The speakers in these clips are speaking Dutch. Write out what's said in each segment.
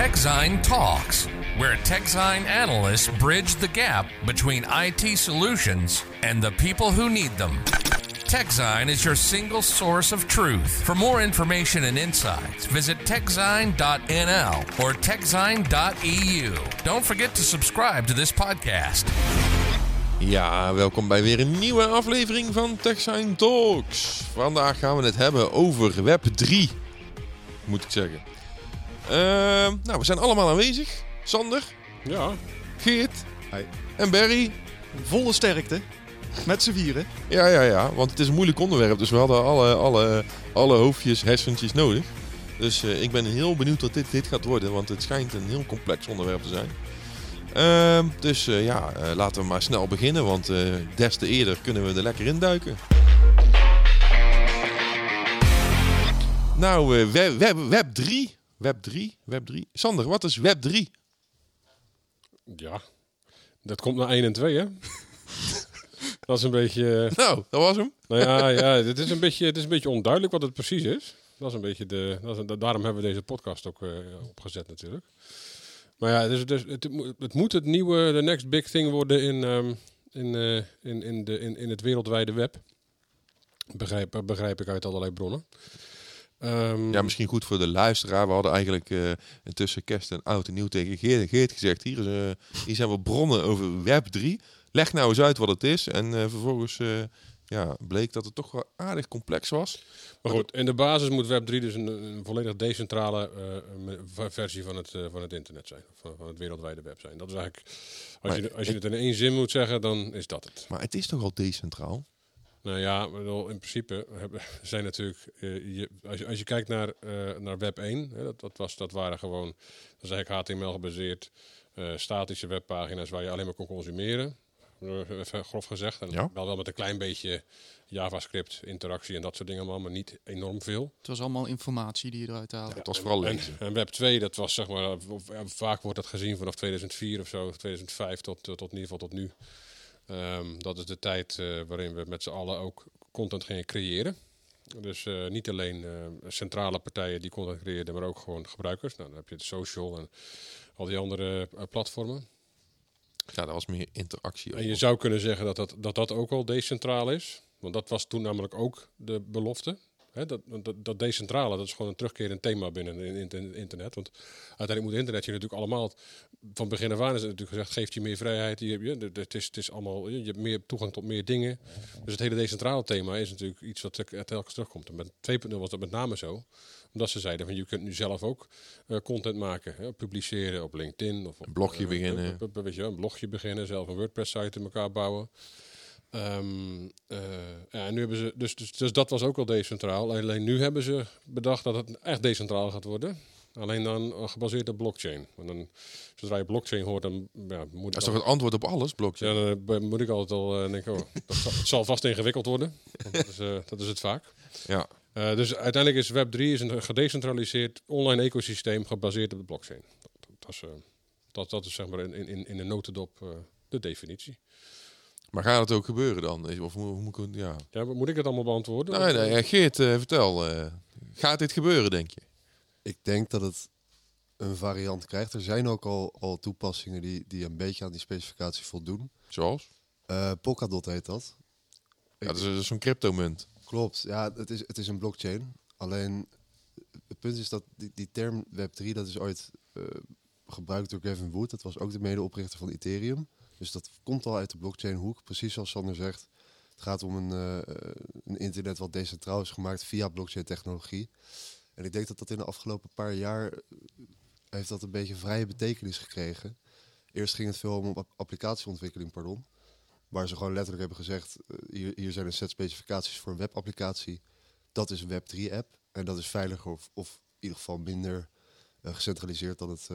TechZine Talks, where TechZine analysts bridge the gap between IT solutions and the people who need them. TechZine is your single source of truth. For more information and insights, visit techzine.nl or techzine.eu. Don't forget to subscribe to this podcast. Ja, welkom bij weer een nieuwe aflevering van TechSign Talks. Vandaag gaan we het hebben over Web 3, moet ik zeggen. Ehm, nou, we zijn allemaal aanwezig. Sander, Ja, Geert en Barry. Volle sterkte. Met z'n vieren. Ja, ja, ja, want het is een moeilijk onderwerp, dus we hadden alle, alle, alle hoofdjes, hersentjes nodig. Dus eh, ik ben heel benieuwd wat dit, dit gaat worden, want het schijnt een heel complex onderwerp te zijn. Ehm, dus eh, ja, eh, laten we maar snel beginnen, want eh, des te eerder kunnen we er lekker in duiken. Nou, web, web, web 3. Web 3, Web 3. Sander, wat is Web 3? ja. Dat komt naar 1 en 2, hè? dat is een beetje... eh, Nou, dat was hem. Nou ja, ja het, is een beetje, het is een beetje onduidelijk wat het precies is. Dat is een beetje de... Dat is, daarom hebben we deze podcast ook eh, opgezet natuurlijk. Maar ja, dus, dus, het, moet- het moet het nieuwe, de next big thing worden in, ehm, in, eh, in, in, de, in, in het wereldwijde web. Begrijp, begrijp ik uit allerlei bronnen. Ehm, Ja, misschien goed voor de luisteraar. We hadden eigenlijk eh tussen kerst en oud en nieuw tegen Geert, Geert gezegd... Hier, is, eh, hier zijn we bronnen over Web 3. Leg nou eens uit wat het is. En eh, vervolgens ja, bleek dat het toch wel aardig complex was. Maar goed, in de basis moet Web3 dus een, een volledig decentrale versie van het, van het internet zijn. Van, van het wereldwijde web zijn. Dat is eigenlijk, als, Maar je, als je het in één zin moet zeggen, dan is dat het. Maar het is toch al decentraal? Nou ja, in principe hebben, zijn natuurlijk, eh, je, als, je, als je kijkt naar, eh, naar Web 1, hè, dat, dat, was, dat waren gewoon, dat is eigenlijk HTML gebaseerd, eh, statische webpagina's waar je alleen maar kon consumeren. Even grof gezegd. En Ja. wel, wel met een klein beetje JavaScript, interactie en dat soort dingen allemaal, maar niet enorm veel. Het was allemaal informatie die je eruit haalde. Het was vooral En, lezen. en Web 2, dat was zeg maar, ja, vaak wordt dat gezien vanaf 2004 of zo, 2005 tot, tot, tot in ieder geval tot nu. Ehm, dat is de tijd eh, waarin we met z'n allen ook content gingen creëren. Dus eh, niet alleen eh, centrale partijen die content creëerden, maar ook gewoon gebruikers. Nou, dan heb je de social en al die andere platformen. Ja, dat was meer interactie. En je zou kunnen zeggen dat dat, dat dat ook al decentraal is. Want dat was toen namelijk ook de belofte. Dat, dat, dat decentrale, dat is gewoon een terugkerend thema binnen het in- in- internet. Want uiteindelijk moet internet je natuurlijk allemaal... Van begin af aan is het natuurlijk gezegd, geeft je meer vrijheid. Je, je, het, is, het is allemaal, je hebt meer toegang tot meer dingen. Dus het hele decentrale thema is natuurlijk iets wat telkens terugkomt. En met 2.0 was dat met name zo. Omdat ze zeiden, van je kunt nu zelf ook eh, content maken. Hè, publiceren op LinkedIn. Of op, Een blogje eh, beginnen. weet je, wel, een blogje beginnen, zelf een WordPress-site in elkaar bouwen. Eh, ja, en nu hebben ze, dus, dus, dus dat was ook al decentraal. Alleen nu hebben ze bedacht dat het echt decentraal gaat worden. Alleen dan eh, gebaseerd op blockchain. Want dan, zodra je blockchain hoort, dan ja, moet Dat is toch het antwoord op alles, blockchain? ja, dan eh, moet ik altijd al denken, oh, dat zal, het zal vast ingewikkeld worden. Dat, is, dat is het vaak. Ja. Dus uiteindelijk is Web3 is een gedecentraliseerd online ecosysteem gebaseerd op de blockchain. Dat, dat, is, dat, dat is zeg maar in, in, in een notendop de definitie. Maar gaat het ook gebeuren dan? Of hoe, moet ik het... Ja. Ja, moet ik het allemaal beantwoorden? Nee, nee, eh, ja, Geert, eh, vertel. eh, gaat dit gebeuren, denk je? Ik denk dat het een variant krijgt. Er zijn ook al, al toepassingen die, die een beetje aan die specificatie voldoen. Zoals? Eh Polkadot heet dat. Ja, dat is, dat is zo'n cryptomunt. Klopt, ja, het is, het is een blockchain. Alleen het punt is dat die, die term Web3, dat is ooit eh, gebruikt door Gavin Wood. Dat was ook de medeoprichter van Ethereum. Dus dat komt al uit de blockchain hoek, precies zoals Sander zegt. Het gaat om een, eh, een internet wat decentraal is gemaakt via blockchain technologie. En ik denk dat dat in de afgelopen paar jaar eh, heeft dat een beetje vrije betekenis gekregen. Eerst ging het veel om app- applicatieontwikkeling, pardon. Waar ze gewoon letterlijk hebben gezegd, eh, hier, hier zijn een set specificaties voor een webapplicatie. Dat is een Web3-app en dat is veiliger of, of in ieder geval minder gecentraliseerd dan het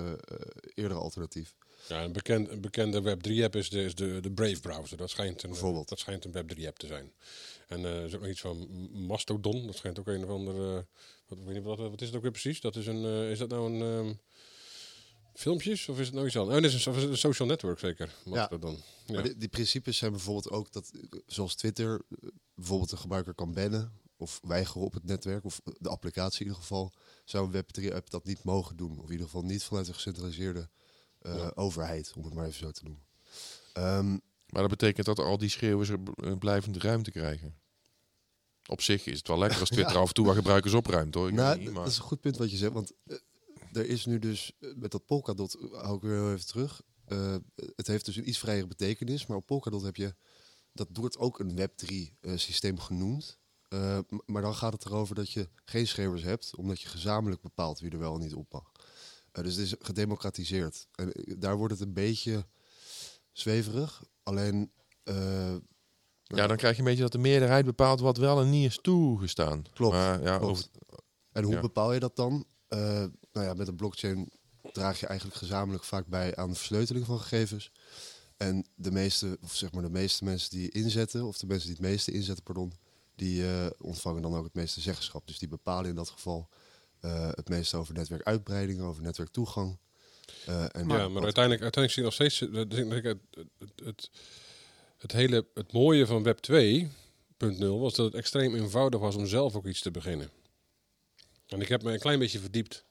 eerdere alternatief. Ja, een, bekend, een bekende Web3-app is, de, is de, de Brave browser. Dat schijnt een, Bijvoorbeeld. Dat schijnt een Web3-app te zijn. En eh, er is ook nog iets van Mastodon. Dat schijnt ook een of andere... wat, ik weet niet, wat, wat is het ook weer precies? Dat is, een, eh, is dat nou een... ehm, filmpjes of is het nou iets anders? Oh, een, of is het een social network zeker. Mastodon. Ja. Maar die, die principes zijn bijvoorbeeld ook dat, eh, zoals Twitter, eh, bijvoorbeeld een gebruiker kan bannen of weigeren op het netwerk, of de applicatie in ieder geval, zou een Web3-app dat niet mogen doen. Of in ieder geval niet vanuit een gecentraliseerde eh, Ja. overheid, om het maar even zo te noemen. Ehm, Maar dat betekent dat al die schreeuwers er een blijvende ruimte krijgen. Op zich is het wel lekker als Twitter Ja. af en toe wat gebruikers opruimt hoor. Ik nou, niet, maar- dat is een goed punt wat je zegt, want eh, er is nu dus, eh, met dat Polkadot, eh, hou ik weer heel even terug, eh, het heeft dus een iets vrijere betekenis, maar op Polkadot heb je, dat wordt ook een Web3-systeem genoemd. Eh, m- maar dan gaat het erover dat je geen schreeuwers hebt, omdat je gezamenlijk bepaalt wie er wel en niet op mag. Eh, dus het is gedemocratiseerd. En eh, daar wordt het een beetje zweverig. Alleen, eh, ja, dan krijg je een beetje dat de meerderheid bepaalt wat wel en niet is toegestaan. Klopt, Maar ja, klopt. over, En hoe Ja. bepaal je dat dan? Nou ja, met een blockchain draag je eigenlijk gezamenlijk vaak bij aan de versleuteling van gegevens. En de meeste, of zeg maar de meeste mensen die inzetten, of de mensen die het meeste inzetten, pardon, die ontvangen dan ook het meeste zeggenschap. Dus die bepalen in dat geval het meeste over netwerkuitbreiding, over netwerktoegang. Eh, en ja, maar wat- uiteindelijk, uiteindelijk zie je nog steeds eh, denk ik, het, het, het, het hele het mooie van Web 2.0 was dat het extreem eenvoudig was om zelf ook iets te beginnen. En ik heb me een klein beetje verdiept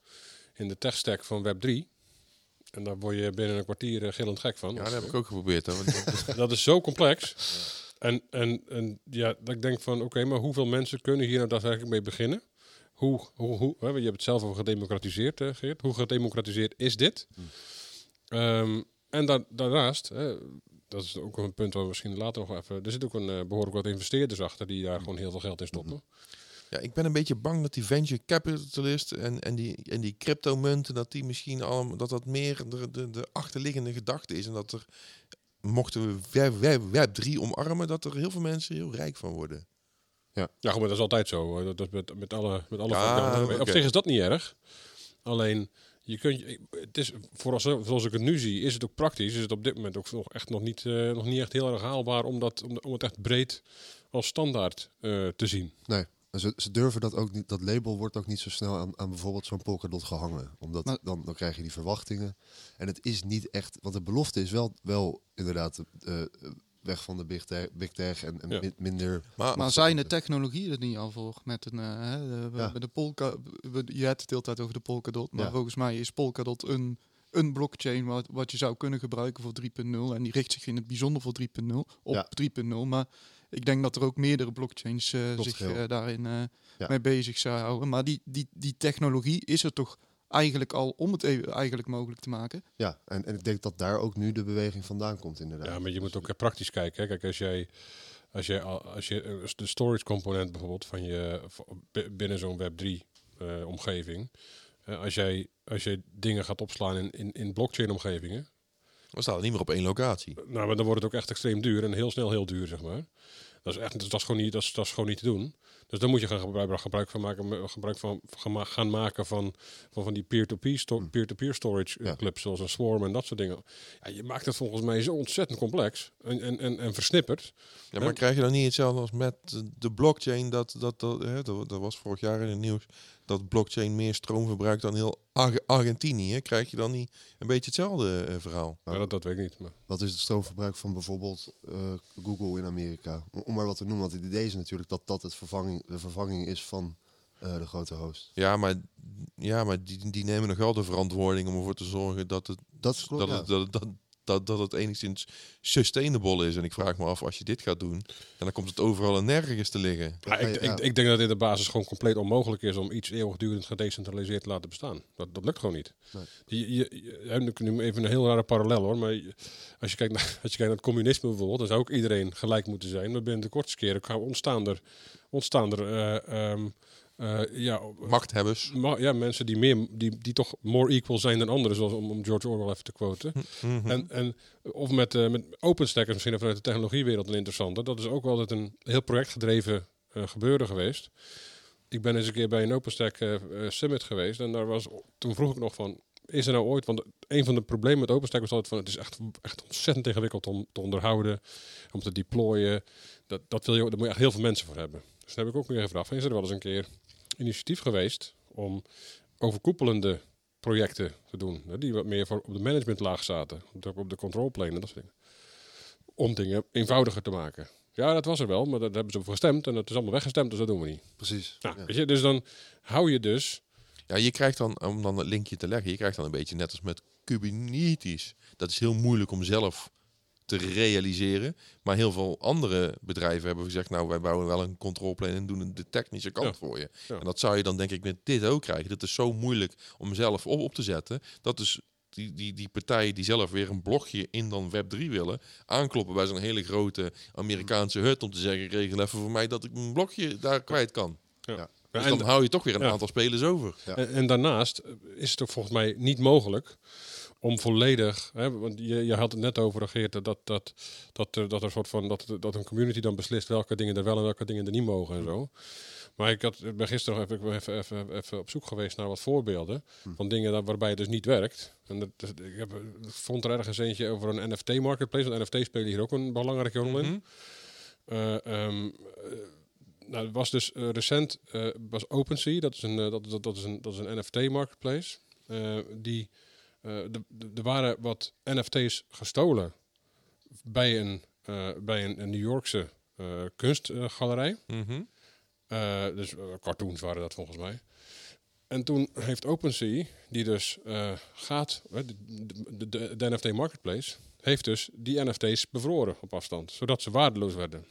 in de techstack van Web 3. En daar word je binnen een kwartier eh, gillend gek van. ja, dat heb ik ook geprobeerd. Hè, want dat- Dat is zo complex. En, en, en ja, dat ik denk van, oké, maar hoeveel mensen kunnen hier nou daadwerkelijk mee beginnen? Hoe, hoe, hoe, hè, je hebt het zelf over gedemocratiseerd, eh, Geert. Hoe gedemocratiseerd is dit? Ehm, en da- daarnaast, hè, dat is ook een punt waar we misschien later nog even... Er zit ook een eh, behoorlijk wat investeerders achter die daar gewoon heel veel geld in stoppen. ja, ik ben een beetje bang dat die venture capitalisten en, en die, en die cryptomunten, dat die misschien allemaal, dat dat meer de, de, de achterliggende gedachte is. En dat er, mochten we web, web, web 3 omarmen, dat er heel veel mensen heel rijk van worden. Ja, goed, maar dat is altijd zo. Dat is met, met alle, met alle Ja. Op zich is dat niet erg. Alleen, je kunt, je- het is, voor als, zoals ik het nu zie, is het ook praktisch. Is het op dit moment ook nog echt nog niet, eh, nog niet echt heel erg haalbaar om, dat, om, om het echt breed als standaard eh, te zien. Nee, en ze, ze durven dat ook niet. Dat label wordt ook niet zo snel aan, aan bijvoorbeeld zo'n Polkadot gehangen. Omdat Maar- dan, dan krijg je die verwachtingen. En het is niet echt. Want de belofte is wel, wel inderdaad eh, weg van de big tech, big tech en, en Ja. min- minder. Maar, Maar zijn de technologieën er niet al voor? Met een, eh, hè, de, Ja. met de Polka, we- je hebt het de hele tijd over de Polkadot. Maar Ja. volgens mij is Polkadot een, een blockchain wat, wat je zou kunnen gebruiken voor 3.0. En die richt zich in het bijzonder voor 3.0, op Ja. 3.0. Maar ik denk dat er ook meerdere blockchains eh, zich eh, daarin Ja. mee bezig zou houden. Maar die, die, die technologie is er toch eigenlijk al om het even eigenlijk mogelijk te maken. Ja, en, en ik denk dat daar ook nu de beweging vandaan komt, inderdaad. Ja, maar je moet ook praktisch kijken. Hè. Kijk, als jij, als jij, al- als je eh, de storage component bijvoorbeeld van je binnen zo'n Web 3 eh, omgeving, eh, als jij als je dingen gaat opslaan in, in, in blockchain omgevingen, we staan niet meer op één locatie. nou, maar dan wordt het ook echt extreem duur en heel snel heel duur, zeg maar. Dat is echt, dat is gewoon niet, dat is, dat is gewoon niet te doen. Dus dan moet je gaan gebruik, gebruik van maken, gebruik van gaan ma- gaan maken van, van, van die peer-to-peer, sto- peer-to-peer storage eh, Ja. clubs, zoals een Swarm en dat soort dingen. Ja, je maakt het volgens mij zo ontzettend complex en, en, en, en versnipperd. Ja, maar krijg je dan niet hetzelfde als met de blockchain? Dat, dat, dat, hè, dat, dat was vorig jaar in het nieuws. Dat blockchain meer stroom verbruikt dan heel Arge- Argentinië. Krijg je dan niet een beetje hetzelfde eh, verhaal? Ja, dat, dat weet ik niet. Maar. Wat is het stroomverbruik van bijvoorbeeld eh, Google in Amerika? Om, om maar wat te noemen, want het idee is natuurlijk dat dat het vervanging, de vervanging is van eh, de grote host. Ja, maar, ja, maar die, die nemen nog wel de verantwoording om ervoor te zorgen dat het, Dat klopt, dat, ja. het, dat, dat, dat, dat het enigszins sustainable is. En ik vraag me af, als je dit gaat doen, en dan komt het overal en nergens te liggen. Ja, ik, Ja. ik, ik denk dat in de basis gewoon compleet onmogelijk is om iets eeuwigdurend gedecentraliseerd te laten bestaan. Dat, dat lukt gewoon niet. Nee. Je, je, nu even een heel rare parallel hoor, maar als je, kijkt naar, als je kijkt naar het communisme bijvoorbeeld, dan zou ook iedereen gelijk moeten zijn. Maar binnen de kortste keren ontstaan er, ontstaan er eh, ehm, eh, ja, Machthebbers. ma- ja, mensen die, meer, die, die toch more equal zijn dan anderen, zoals om, om George Orwell even te quoten. Mhm. En, en, of met, eh met OpenStack is misschien vanuit de technologiewereld een interessante. Dat is ook altijd een heel projectgedreven eh, gebeuren geweest. Ik ben eens een keer bij een OpenStack Summit geweest. En daar was, toen vroeg ik nog van, is er nou ooit... Want een van de problemen met OpenStack was altijd van... Het is echt, echt ontzettend ingewikkeld om te onderhouden, om te deployen. Dat, dat wil je, daar moet je echt heel veel mensen voor hebben. Dus dan heb ik ook weer gevraagd, is er wel eens een keer initiatief geweest... om overkoepelende projecten te doen. Hè, die wat meer voor op de managementlaag zaten. Op de, op de control plane en dat soort dingen. Om dingen eenvoudiger te maken. Ja, dat was er wel, maar daar hebben ze voor gestemd en dat is allemaal weggestemd, dus dat doen we niet. Precies. Nou, Ja. weet je, dus dan hou je dus... Ja, je krijgt dan, om dan het linkje te leggen, je krijgt dan een beetje net als met Kubernetes. Dat is heel moeilijk om zelf te realiseren. Maar heel veel andere bedrijven hebben gezegd, nou wij bouwen wel een controlplan en doen de technische kant Ja. voor je. Ja. En dat zou je dan denk ik met dit ook krijgen. Dat is zo moeilijk om zelf op, op te zetten. Dat dus die, die, die partijen die zelf weer een blogje in dan Web3 willen, aankloppen bij zo'n hele grote Amerikaanse hut om te zeggen, regel even voor mij dat ik mijn blogje daar kwijt kan. Ja. Ja. Dus en, dan hou je toch weer een aantal spelers over. En, en daarnaast is het ook volgens mij niet mogelijk om volledig, hè, want je, je had het net over Geert, dat, dat, dat, dat, er, dat er een soort van dat, dat een community dan beslist welke dingen er wel en welke dingen er niet mogen en zo. Maar ik, had, ben gisteren nog even, even, even, even op zoek geweest naar wat voorbeelden van dingen waarbij het dus niet werkt. En dat, ik, heb, vond er ergens eentje over een NFT marketplace, want NFT spelen hier ook een belangrijke rol in. Nou, het was dus eh, recent eh, was OpenSea, dat is een, dat, dat, dat is een, dat is een NFT marketplace. Eh, die, er waren wat NFT's gestolen bij een, eh, bij een, een New Yorkse eh, kunstgalerij. Mhm. Eh, dus eh, cartoons waren dat volgens mij. En toen heeft OpenSea, die dus eh, gaat, eh, de, de, de, de NFT Marketplace, heeft dus die NFT's bevroren op afstand, zodat ze waardeloos werden.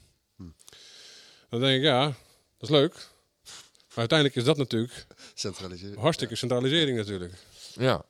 Dan denk ik, ja, dat is leuk. Maar uiteindelijk is dat natuurlijk hartstikke centralisering natuurlijk. Ja.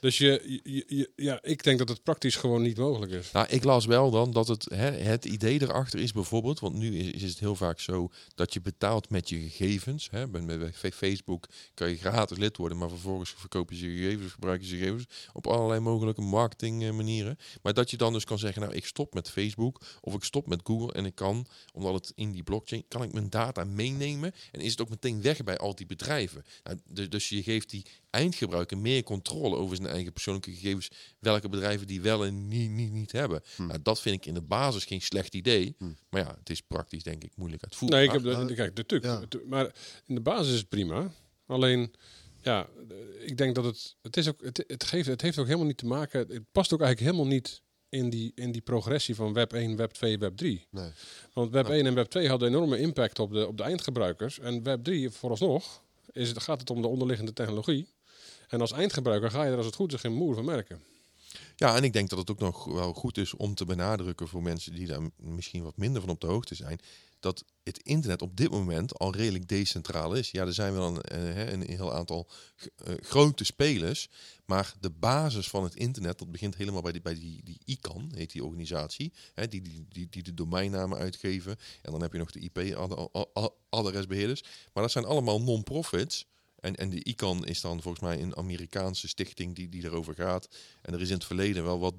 Dus je, ja, ik denk dat het praktisch gewoon niet mogelijk is. Nou, ik las wel dan dat het, hè, het idee erachter is bijvoorbeeld, want nu is, is het heel vaak zo dat je betaalt met je gegevens. Hè. Bij, bij Facebook kan je gratis lid worden, maar vervolgens verkoop je je gegevens, gebruik je je gegevens op allerlei mogelijke marketing eh. Maar dat je dan dus kan zeggen, nou ik stop met Facebook of ik stop met Google en ik kan, omdat het in die blockchain, kan ik mijn data meenemen en is het ook meteen weg bij al die bedrijven. Nou, dus, dus je geeft die eindgebruiker meer controle over zijn eigen persoonlijke gegevens, welke bedrijven die wel en niet, niet, niet hebben. Nou, dat vind ik in de basis geen slecht idee. Maar ja, het is praktisch denk ik moeilijk uitvoerbaar. Nee, ik heb de, Ah, kijk, natuurlijk. ja. Maar in de basis is het prima. Alleen, ja, ik denk dat het, het is ook, het, het geeft, het heeft ook helemaal niet te maken. Het past ook eigenlijk helemaal niet in die, in die progressie van Web 1, Web 2, Web 3. Nee. Want Web 1 en Web 2 hadden enorme impact op de, op de eindgebruikers. En Web 3, vooralsnog, is het, gaat het om de onderliggende technologie. En als eindgebruiker ga je er als het goed is geen moer van merken. Ja, en ik denk dat het ook nog wel goed is om te benadrukken voor mensen die daar misschien wat minder van op de hoogte zijn. Dat het internet op dit moment al redelijk decentraal is. Ja, er zijn wel een, eh, een heel aantal eh, grote spelers. Maar de basis van het internet, dat begint helemaal bij die, bij die, die heet die organisatie. Hè, die, die, die, die de domeinnamen uitgeven. En dan heb je nog de IP-adresbeheerders. Maar dat zijn allemaal non-profits. En, de ICANN is dan volgens mij een Amerikaanse stichting die, die erover gaat. En er is in het verleden wel wat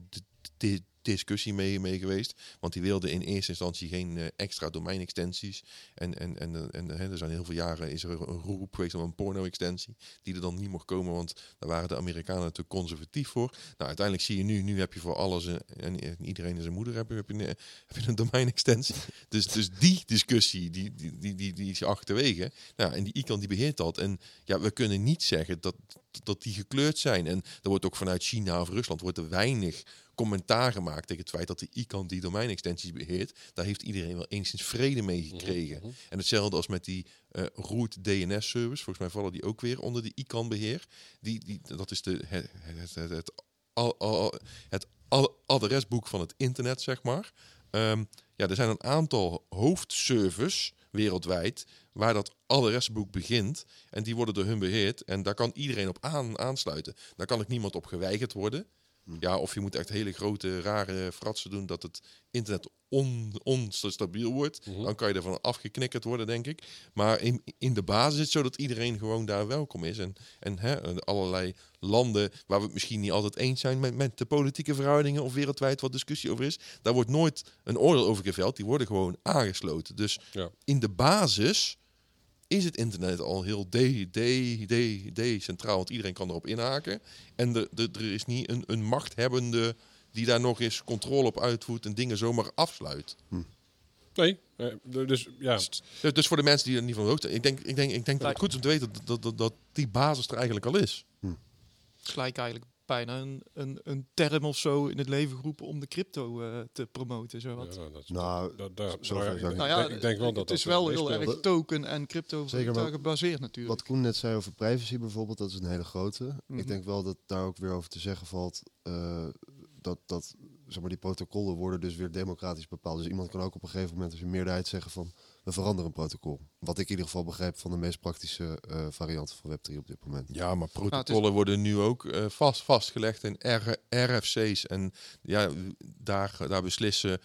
discussie mee, mee geweest. Want die wilden in eerste instantie geen eh, extra domeinextensies. En, en, en, en, en hè, er zijn heel veel jaren is er een roep geweest om een porno-extensie. Die er dan niet mocht komen, want daar waren de Amerikanen te conservatief voor. Nou, uiteindelijk zie je nu, nu heb je voor alles eh, en, en iedereen en zijn moeder heb je, heb je, een, heb je een domeinextensie. Dus, dus die discussie, die, die, die, die, die is achterwege. Nou, en die ICANN die beheert dat. En ja, we kunnen niet zeggen dat, dat die gekleurd zijn. En er wordt ook vanuit China of Rusland wordt er weinig commentaar gemaakt tegen het feit dat de ICANN die domeinextensies beheert. Daar heeft iedereen wel enigszins vrede mee gekregen. En hetzelfde als met die eh, root DNS-service. Volgens mij vallen die ook weer onder de ICANN-beheer. Die, die, dat is de, het, het, het, het, al, al, het al- adresboek van het internet, zeg maar. Ehm, ja, er zijn een aantal hoofdservers wereldwijd waar dat adresboek begint. En die worden door hun beheerd. En daar kan iedereen op aan, aansluiten. Daar kan ook niemand op geweigerd worden. Ja, of je moet echt hele grote, rare fratsen doen dat het internet on, onstabiel wordt. Dan kan je ervan afgeknikkerd worden, denk ik. Maar in, in de basis is het zo dat iedereen gewoon daar welkom is. En, en hè, allerlei landen waar we het misschien niet altijd eens zijn met, met de politieke verhoudingen of wereldwijd wat discussie over is. Daar wordt nooit een oordeel over geveld. Die worden gewoon aangesloten. Dus Ja. in de basis is het internet al heel de, de, de, decentraal. Want iedereen kan erop inhaken. En de, de, er is niet een, een machthebbende die daar nog eens controle op uitvoert en dingen zomaar afsluit. Nee, eh, dus ja. Dus, dus voor de mensen die er niet van hoogte ik denk, ik denk, ik denk dat het goed is om te weten dat, dat, dat, dat die basis er eigenlijk al is. Gelijk eigenlijk bijna een, een, een term of zo in het leven geroepen om de crypto eh, te promoten. Zo wat. Ja, dat is- Nou, dat- daar- zo nou ja, ik Nou denk- ik denk wel dat het is dat wel heel erg token en crypto Zeker, maar gebaseerd natuurlijk. Wat Koen net zei over privacy bijvoorbeeld, dat is een hele grote. Mhm. Ik denk wel dat daar ook weer over te zeggen valt eh, dat, dat zeg maar, die protocollen worden dus weer democratisch bepaald. Dus iemand kan ook op een gegeven moment als een meerderheid zeggen van we veranderen een protocol. Wat ik in ieder geval begrijp van de meest praktische eh varianten van Web3 op dit moment. Ja, maar Nou, protocollen worden nu ook eh, vast, vastgelegd in R- RFC's. En ja, daar, daar beslissen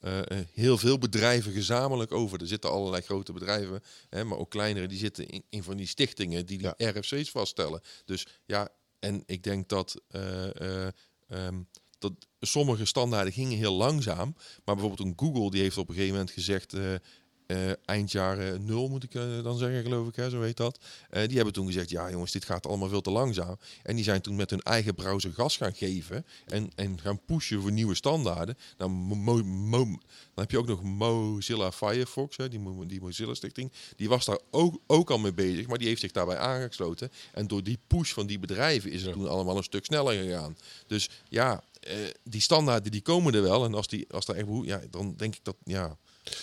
eh, eh, heel veel bedrijven gezamenlijk over. Er zitten allerlei grote bedrijven, hè, maar ook kleinere, die zitten in, in van die stichtingen die die RFC's vaststellen. Dus ja, en ik denk dat, eh, eh, ehm, dat sommige standaarden gingen heel langzaam. Maar bijvoorbeeld een Google, die heeft op een gegeven moment gezegd... eh, eh, eind jaren nul moet ik eh, dan zeggen, geloof ik, hè, zo heet dat. Eh, die hebben toen gezegd, ja jongens, dit gaat allemaal veel te langzaam. En die zijn toen met hun eigen browser gas gaan geven en, en gaan pushen voor nieuwe standaarden. Nou, Mo- Mo- Mo- dan heb je ook nog Mozilla Firefox, hè, die, Mo- die Mozilla stichting. Die was daar ook, ook al mee bezig, maar die heeft zich daarbij aangesloten. En door die push van die bedrijven is het Ja. toen allemaal een stuk sneller gegaan. Dus ja, die standaarden die komen er wel. En als, die, als daar echt ja, dan denk ik dat, ja...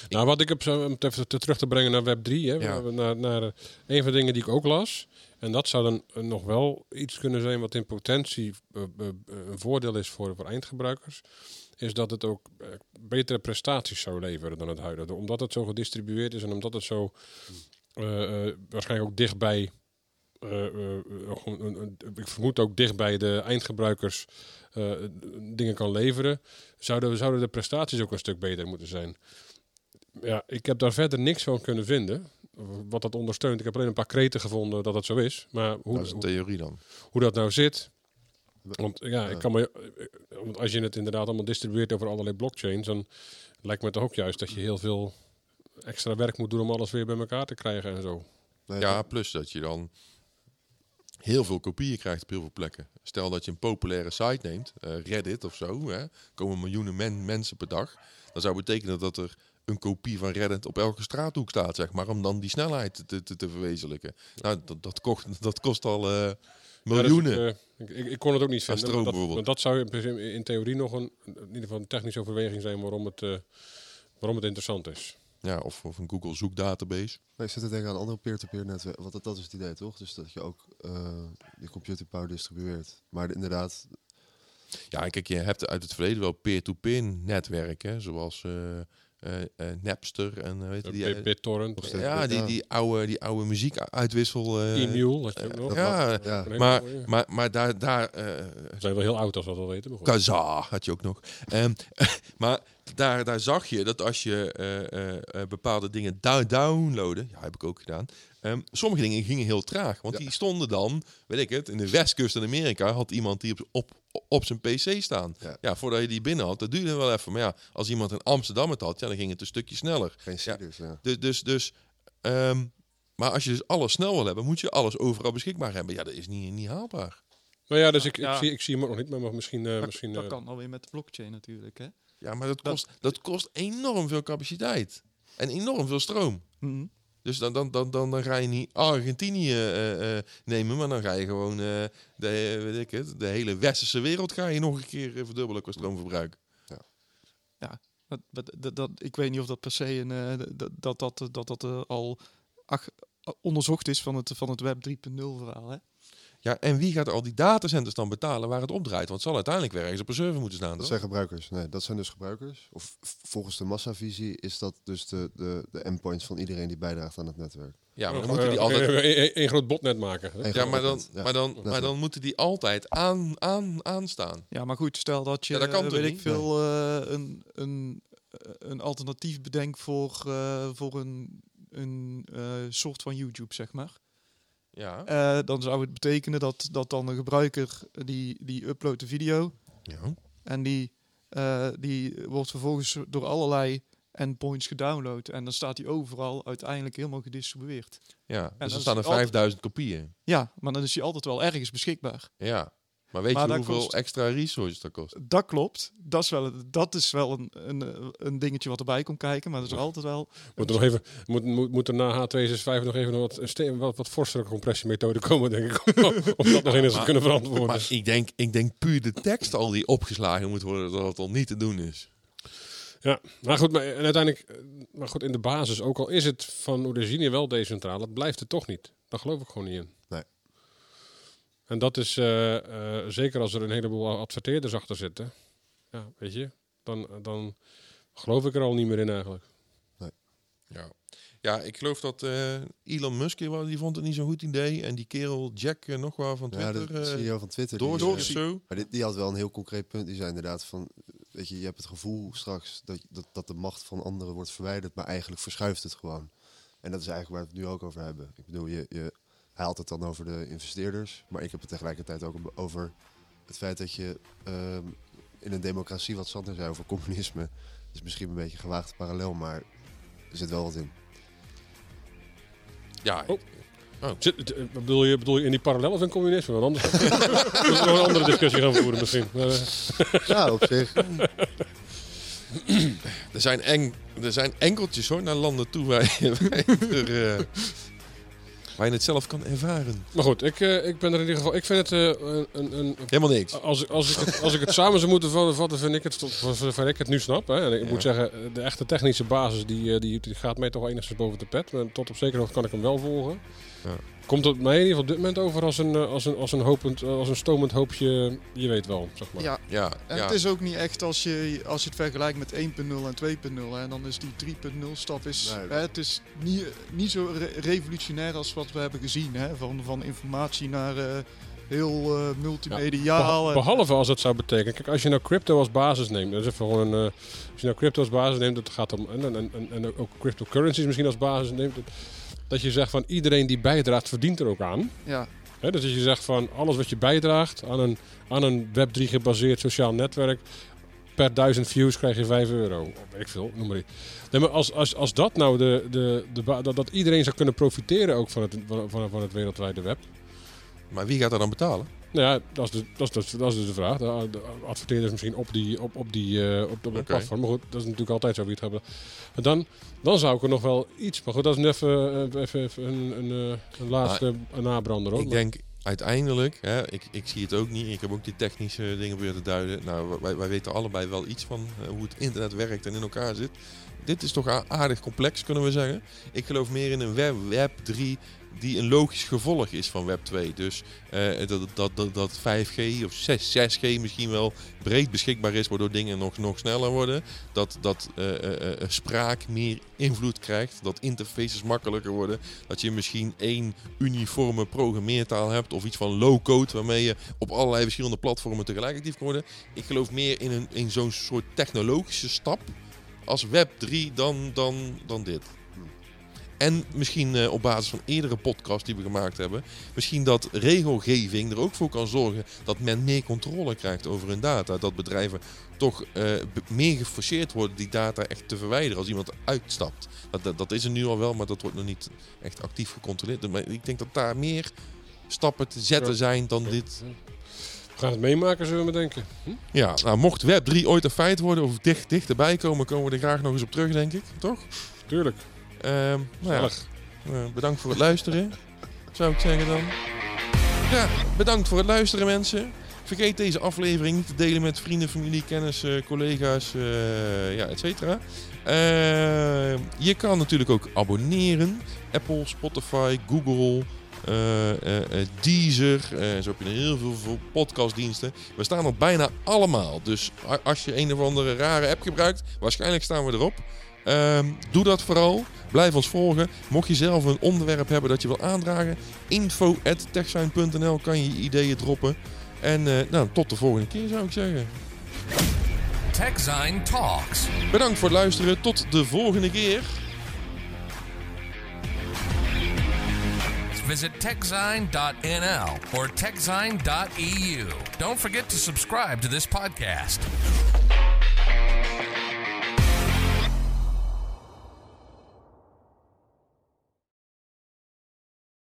Nou, wat ik heb, om het even te- terug te brengen naar Web 3, hè, Ja. naar, naar eh, een van de dingen die ik ook las. En dat zou dan eh, nog wel iets kunnen zijn wat in potentie eh, een voordeel is voor, voor eindgebruikers. Is dat het ook betere prestaties zou leveren dan het huidige. Omdat het zo gedistribueerd is en omdat het zo waarschijnlijk ook dichtbij. ik vermoed ook dichtbij de eindgebruikers dingen kan leveren. Zouden, zouden de prestaties ook een stuk beter moeten zijn. Ja, ik heb daar verder niks van kunnen vinden. Wat dat ondersteunt. Ik heb alleen een paar kreten gevonden dat het zo is. Maar hoe, Dat is een theorie dan. hoe dat nou zit. Want ja, ik kan me, want als je het inderdaad allemaal distribueert over allerlei blockchains, dan lijkt me toch ook juist dat je heel veel extra werk moet doen om alles weer bij elkaar te krijgen en zo. Nee, Ja, dat- plus dat je dan heel veel kopieën krijgt op heel veel plekken. Stel dat je een populaire site neemt, eh, Reddit of zo, hè, komen miljoenen men- mensen per dag. Dan zou betekenen dat er een kopie van Reddit op elke straathoek staat, zeg maar, om dan die snelheid te, te, te verwezenlijken. Nou, dat, dat, kost, dat kost al eh, miljoenen. Ja, dus ik, eh, ik, ik kon het ook niet vinden. stroom maar dat, bijvoorbeeld. maar dat zou in, in theorie nog een, in ieder geval een technische overweging zijn waarom het, eh, waarom het interessant is. ja, of, of een Google zoekdatabase. Maar ik zit te denken aan andere peer-to-peer netwerken. Want dat, dat is het idee, toch? Dus dat je ook eh, die computing power distribueert. Maar inderdaad, Ja, kijk, je hebt uit het verleden wel peer-to-peer netwerken, zoals Napster en eh, weet je, die, BitTorrent, Ja, die, die oude, die oude muziekuitwissel. eh e-mule, had je ook nog. dat ja, maar, maar, maar daar, daar eh, We zijn wel heel oud als we dat al weten. maar had je ook nog. Ehm, maar daar, daar zag je dat als je eh, eh, eh, bepaalde dingen downloaden, ja, heb ik ook gedaan. Ehm, sommige dingen gingen heel traag, want Ja. die stonden dan, weet ik het, in de westkust in Amerika had iemand die op, op, op zijn PC staan. Ja. Ja. voordat je die binnen had, dat duurde wel even. Maar ja, als iemand in Amsterdam het had, ja, dan ging het een stukje sneller. geen. Ja. Dus, dus, dus ehm, maar als je dus alles snel wil hebben, moet je alles overal beschikbaar hebben. Ja, dat is niet, niet haalbaar. Nou ja, dus ik, Ja. ik, zie, ik zie hem ook nog niet, maar misschien... eh, dat misschien dat eh, kan alweer met de blockchain natuurlijk. Hè? Ja, maar dat kost, dat kost enorm veel capaciteit. En enorm veel stroom. Mhm. Dus dan, dan, dan, dan, dan ga je niet Argentinië eh, eh, nemen, maar dan ga je gewoon eh, de, weet ik het, de hele westerse wereld ga je nog een keer verdubbelen qua stroomverbruik. Dat, dat, dat, dat- ik weet niet of dat per se een, eh, dat, dat, dat, dat, dat al ach- onderzocht is van het, van het Web 3.0 verhaal. Hè? Ja, en wie gaat al die datacenters dan betalen waar het opdraait? Want het zal uiteindelijk weer ergens op een server moeten staan. Dat toch? zijn gebruikers. Nee, dat zijn dus gebruikers. Of volgens de massavisie is dat dus de, de, de endpoints van iedereen die bijdraagt aan het netwerk. Ja, maar dan eh, moeten die eh, altijd... eh, eh, Een groot botnet maken. hè? Ja, maar dan, ja. maar, dan, maar dan moeten die altijd aan, aan, aanstaan. Ja, maar goed, stel dat je, Ja, dat kan weet ik veel, een, een, een alternatief bedenkt voor, eh, voor een, een eh, soort van YouTube, zeg maar. Ja. Eh, dan zou het betekenen dat, dat dan een gebruiker die, die uploadt de video ja. en die, eh, die wordt vervolgens door allerlei endpoints gedownload. En dan staat die overal uiteindelijk helemaal gedistribueerd. ja. dan Dus er staan er die altijd- 5000 kopieën. Ja, maar dan is die altijd wel ergens beschikbaar. Ja. Maar weet Maar je dat hoeveel kost- extra resources dat kost? Dat klopt. Dat is wel, dat is wel een, een, een dingetje wat erbij komt kijken. Maar dat is altijd wel... Moet er nog even, moet, moet, moet er na H265 nog even wat, wat, wat forsere compressiemethode komen, denk ik. om dat nog eens te kunnen verantwoorden. Maar ik denk, ik denk puur de tekst al die opgeslagen moet worden, dat het al niet te doen is. Ja, maar goed, maar, en uiteindelijk, eh, maar goed, in de basis, ook al is het van origine wel decentraal, het blijft het toch niet. Daar geloof ik gewoon niet in. Nee. En dat is eh, eh, zeker als er een heleboel adverteerders achter zitten, ja, weet je, dan, dan geloof ik er al niet meer in eigenlijk. Ja, ja ik geloof dat eh, Elon Musk, die die vond het niet zo'n goed idee. En die kerel Jack nog wel van Ja, Twitter, de eh CEO van Twitter. die, door zo. Maar die, die had wel een heel concreet punt. Die zei inderdaad van, weet je, je hebt het gevoel straks dat, dat, dat de macht van anderen wordt verwijderd, maar eigenlijk verschuift het gewoon. En dat is eigenlijk waar we het nu ook over hebben. Ik bedoel, je, je, hij had het dan over de investeerders, maar ik heb het tegelijkertijd ook over het feit dat je ehm, in een democratie, wat Sander zei over communisme, is misschien een beetje een gewaagde parallel, maar er zit wel wat in. Ja, Oh. Zit, eh, bedoel, je, bedoel je in die parallel of in communisme? Want anders moeten we nog een andere discussie gaan voeren misschien. Maar, eh, Ja, op zich. er, zijn eng, er zijn enkeltjes hoor, naar landen toe waar je, waar er, eh, waar je het zelf kan ervaren. maar goed, ik, eh, ik ben er in ieder geval. Ik vind het eh, een, een, een Helemaal niks. Als, als, ik het, als ik het samen zou moeten va- vatten, vind ik het, zover ik het nu snap. Hè. En ik Ja. moet zeggen, de echte technische basis die, eh, die, die gaat mij toch enigszins boven de pet. Maar tot op zekere hoogte kan ik hem wel volgen. Ja. Komt het mij in ieder geval op dit moment over als een, eh, als een, als een, hopend, eh, als een stomend hoopje, je weet wel, zeg maar. Ja, Ja, en ja. het is ook niet echt als je, als je het vergelijkt met 1.0 en 2.0. En dan is die 3.0 stap is, Nee. hè, het is niet, niet zo re- revolutionair als wat we hebben gezien. Hè? Van, van informatie naar eh, heel multimediaal. Behalve als het zou betekenen. Kijk, als je nou crypto als basis neemt. Dat is even gewoon een, eh, als je nou crypto als basis neemt, dat gaat om. En, en, en, en ook cryptocurrencies misschien als basis neemt. Dat, dat je zegt van iedereen die bijdraagt, verdient er ook aan. ja, Hè, dus als je zegt van alles wat je bijdraagt aan een, aan een Web3 gebaseerd sociaal netwerk. Per duizend views krijg je 5 euro. Of weet ik veel, noem maar iets. Nee, maar als, als, als dat nou de, de, de, dat, dat iedereen zou kunnen profiteren ook van het, van, van het wereldwijde web. Maar wie gaat dat dan betalen? Nou ja, dat is, de, dat, is, dat, is, dat is dus de vraag. De, de adverteerders misschien op die, op, op die eh, op, op platform. Maar goed, dat is natuurlijk altijd zo wie het hebben. Maar dan, dan zou ik er nog wel iets... Maar goed, dat is nu even, eh, even, even een, een, eh, een laatste nabrander. Hoor. Ik denk uiteindelijk, hè, ik, ik zie het ook niet. Ik heb ook die technische dingen proberen te duiden. Nou, wij, wij weten allebei wel iets van hoe het internet werkt en in elkaar zit. Dit is toch aardig complex, kunnen we zeggen. Ik geloof meer in een web, web 3 die een logisch gevolg is van Web 2. Dus eh, dat, dat, dat, dat 5G of 6, 6G misschien wel breed beschikbaar is, waardoor dingen nog, nog sneller worden. Dat, dat eh, eh, spraak meer invloed krijgt, dat interfaces makkelijker worden. Dat je misschien één uniforme programmeertaal hebt of iets van low-code waarmee je op allerlei verschillende platformen tegelijk actief kan worden. Ik geloof meer in, een, in zo'n soort technologische stap als Web 3 dan, dan, dan dit. En misschien eh, op basis van eerdere podcasts die we gemaakt hebben, misschien dat regelgeving er ook voor kan zorgen dat men meer controle krijgt over hun data. Dat bedrijven toch eh, meer geforceerd worden die data echt te verwijderen als iemand uitstapt. Dat, dat, dat is er nu al wel, maar dat wordt nog niet echt actief gecontroleerd. Maar ik denk dat daar meer stappen te zetten zijn dan dit. We gaan het meemaken, zullen we denken. Hm? Ja, nou, mocht Web 3 ooit een feit worden of dicht, dichterbij komen, komen we er graag nog eens op terug, denk ik. Toch? Tuurlijk. Ehm, nou ja, eh, bedankt voor het luisteren, zou ik zeggen dan. Ja, bedankt voor het luisteren, mensen. Vergeet deze aflevering niet te delen met vrienden, familie, kennissen, collega's, eh, ja, et cetera. Eh, je kan natuurlijk ook abonneren. Apple, Spotify, Google, eh, Deezer. zo heb je er heel veel, veel podcastdiensten. We staan er bijna allemaal. Dus als je een of andere rare app gebruikt, waarschijnlijk staan we erop. Ehm, doe dat vooral. Blijf ons volgen. Mocht je zelf een onderwerp hebben dat je wil aandragen, info.techsign.nl kan je je ideeën droppen. En eh, nou, tot de volgende keer zou ik zeggen. TechZine Talks. Bedankt voor het luisteren. Tot de volgende keer. Visit techzine.nl or techzine.eu. Don't forget to subscribe to this podcast.